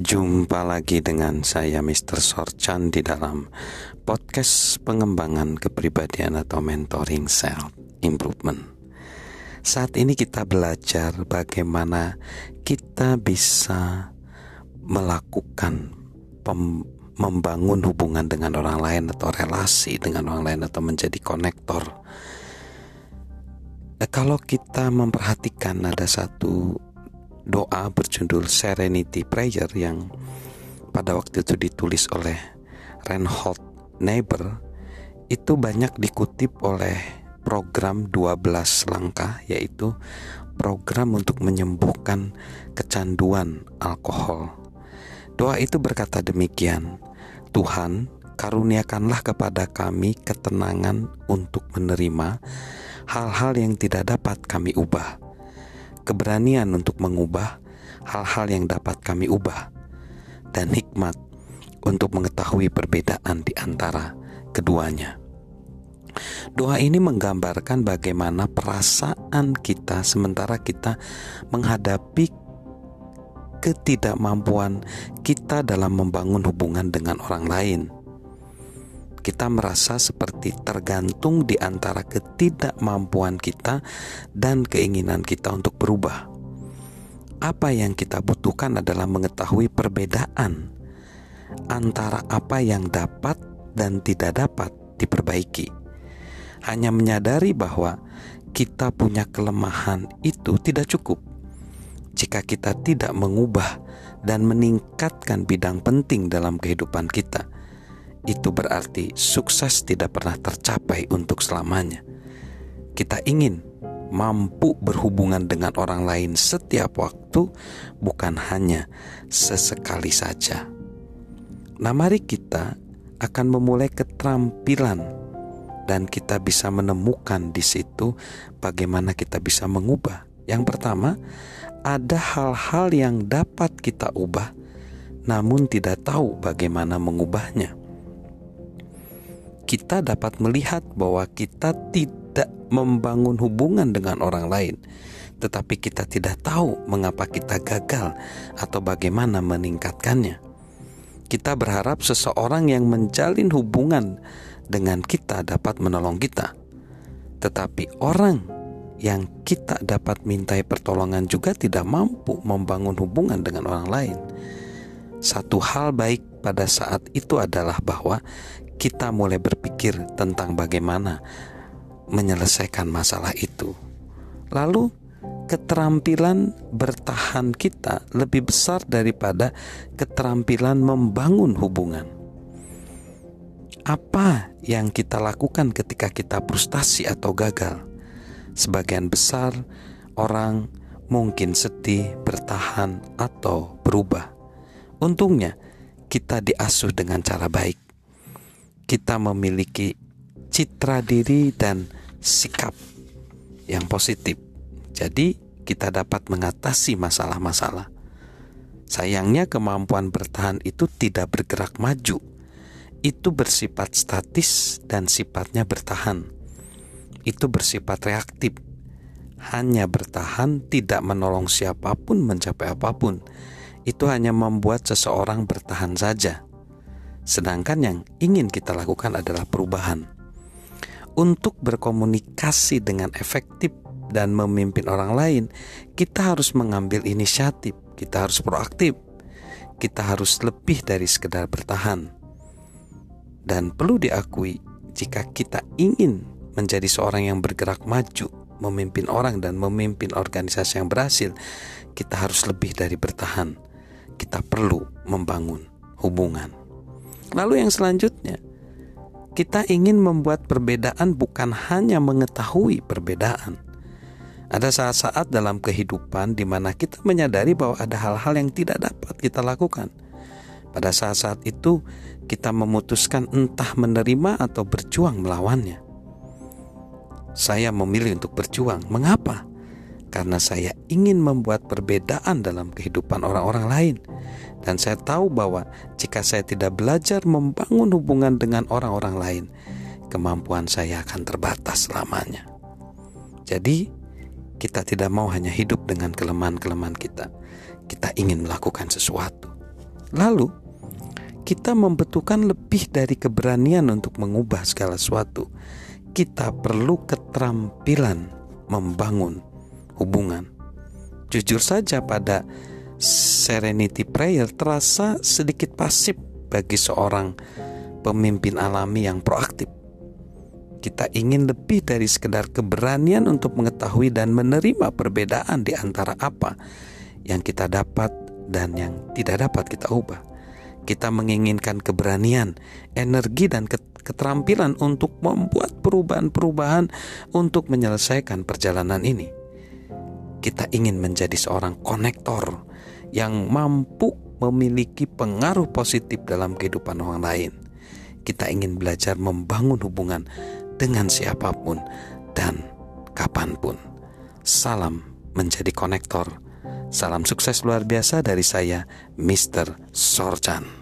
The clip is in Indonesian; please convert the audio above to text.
Jumpa lagi dengan saya Mr. Sorchan di dalam podcast pengembangan kepribadian atau mentoring self improvement. Saat ini kita belajar bagaimana kita bisa melakukan membangun hubungan dengan orang lain atau relasi dengan orang lain atau menjadi konektor. Eh, kalau kita memperhatikan ada satu doa berjudul Serenity Prayer yang pada waktu itu ditulis oleh Reinhold Niebuhr itu banyak dikutip oleh program 12 langkah yaitu program untuk menyembuhkan kecanduan alkohol. Doa itu berkata demikian, Tuhan, karuniakanlah kepada kami ketenangan untuk menerima hal-hal yang tidak dapat kami ubah keberanian untuk mengubah hal-hal yang dapat kami ubah, dan hikmat untuk mengetahui perbedaan di antara keduanya. Doa ini menggambarkan bagaimana perasaan kita sementara kita menghadapi ketidakmampuan kita dalam membangun hubungan dengan orang lain kita merasa seperti tergantung di antara ketidakmampuan kita dan keinginan kita untuk berubah. Apa yang kita butuhkan adalah mengetahui perbedaan antara apa yang dapat dan tidak dapat diperbaiki. Hanya menyadari bahwa kita punya kelemahan itu tidak cukup jika kita tidak mengubah dan meningkatkan bidang penting dalam kehidupan kita itu berarti sukses tidak pernah tercapai untuk selamanya. Kita ingin mampu berhubungan dengan orang lain setiap waktu, bukan hanya sesekali saja. Nah, mari kita akan memulai keterampilan, dan kita bisa menemukan di situ bagaimana kita bisa mengubah. Yang pertama, ada hal-hal yang dapat kita ubah, namun tidak tahu bagaimana mengubahnya kita dapat melihat bahwa kita tidak membangun hubungan dengan orang lain, tetapi kita tidak tahu mengapa kita gagal atau bagaimana meningkatkannya. Kita berharap seseorang yang menjalin hubungan dengan kita dapat menolong kita, tetapi orang yang kita dapat mintai pertolongan juga tidak mampu membangun hubungan dengan orang lain. Satu hal baik pada saat itu adalah bahwa kita mulai berpikir tentang bagaimana menyelesaikan masalah itu. Lalu, keterampilan bertahan kita lebih besar daripada keterampilan membangun hubungan. Apa yang kita lakukan ketika kita frustasi atau gagal? Sebagian besar orang mungkin sedih, bertahan, atau berubah. Untungnya, kita diasuh dengan cara baik kita memiliki citra diri dan sikap yang positif. Jadi, kita dapat mengatasi masalah-masalah. Sayangnya, kemampuan bertahan itu tidak bergerak maju. Itu bersifat statis dan sifatnya bertahan. Itu bersifat reaktif. Hanya bertahan, tidak menolong siapa pun mencapai apa pun. Itu hanya membuat seseorang bertahan saja Sedangkan yang ingin kita lakukan adalah perubahan. Untuk berkomunikasi dengan efektif dan memimpin orang lain, kita harus mengambil inisiatif, kita harus proaktif, kita harus lebih dari sekedar bertahan. Dan perlu diakui, jika kita ingin menjadi seorang yang bergerak maju, memimpin orang dan memimpin organisasi yang berhasil, kita harus lebih dari bertahan. Kita perlu membangun hubungan. Lalu yang selanjutnya, kita ingin membuat perbedaan bukan hanya mengetahui perbedaan. Ada saat-saat dalam kehidupan di mana kita menyadari bahwa ada hal-hal yang tidak dapat kita lakukan. Pada saat-saat itu, kita memutuskan entah menerima atau berjuang melawannya. Saya memilih untuk berjuang. Mengapa? Karena saya ingin membuat perbedaan dalam kehidupan orang-orang lain dan saya tahu bahwa jika saya tidak belajar membangun hubungan dengan orang-orang lain, kemampuan saya akan terbatas selamanya. Jadi, kita tidak mau hanya hidup dengan kelemahan-kelemahan kita. Kita ingin melakukan sesuatu. Lalu, kita membutuhkan lebih dari keberanian untuk mengubah segala sesuatu. Kita perlu keterampilan membangun hubungan. Jujur saja, pada Serenity Prayer terasa sedikit pasif bagi seorang pemimpin alami yang proaktif. Kita ingin lebih dari sekedar keberanian untuk mengetahui dan menerima perbedaan di antara apa yang kita dapat dan yang tidak dapat kita ubah. Kita menginginkan keberanian, energi, dan keterampilan untuk membuat perubahan-perubahan untuk menyelesaikan perjalanan ini. Kita ingin menjadi seorang konektor yang mampu memiliki pengaruh positif dalam kehidupan orang lain. Kita ingin belajar membangun hubungan dengan siapa pun dan kapan pun. Salam menjadi konektor. Salam sukses luar biasa dari saya, Mr. Sorjan.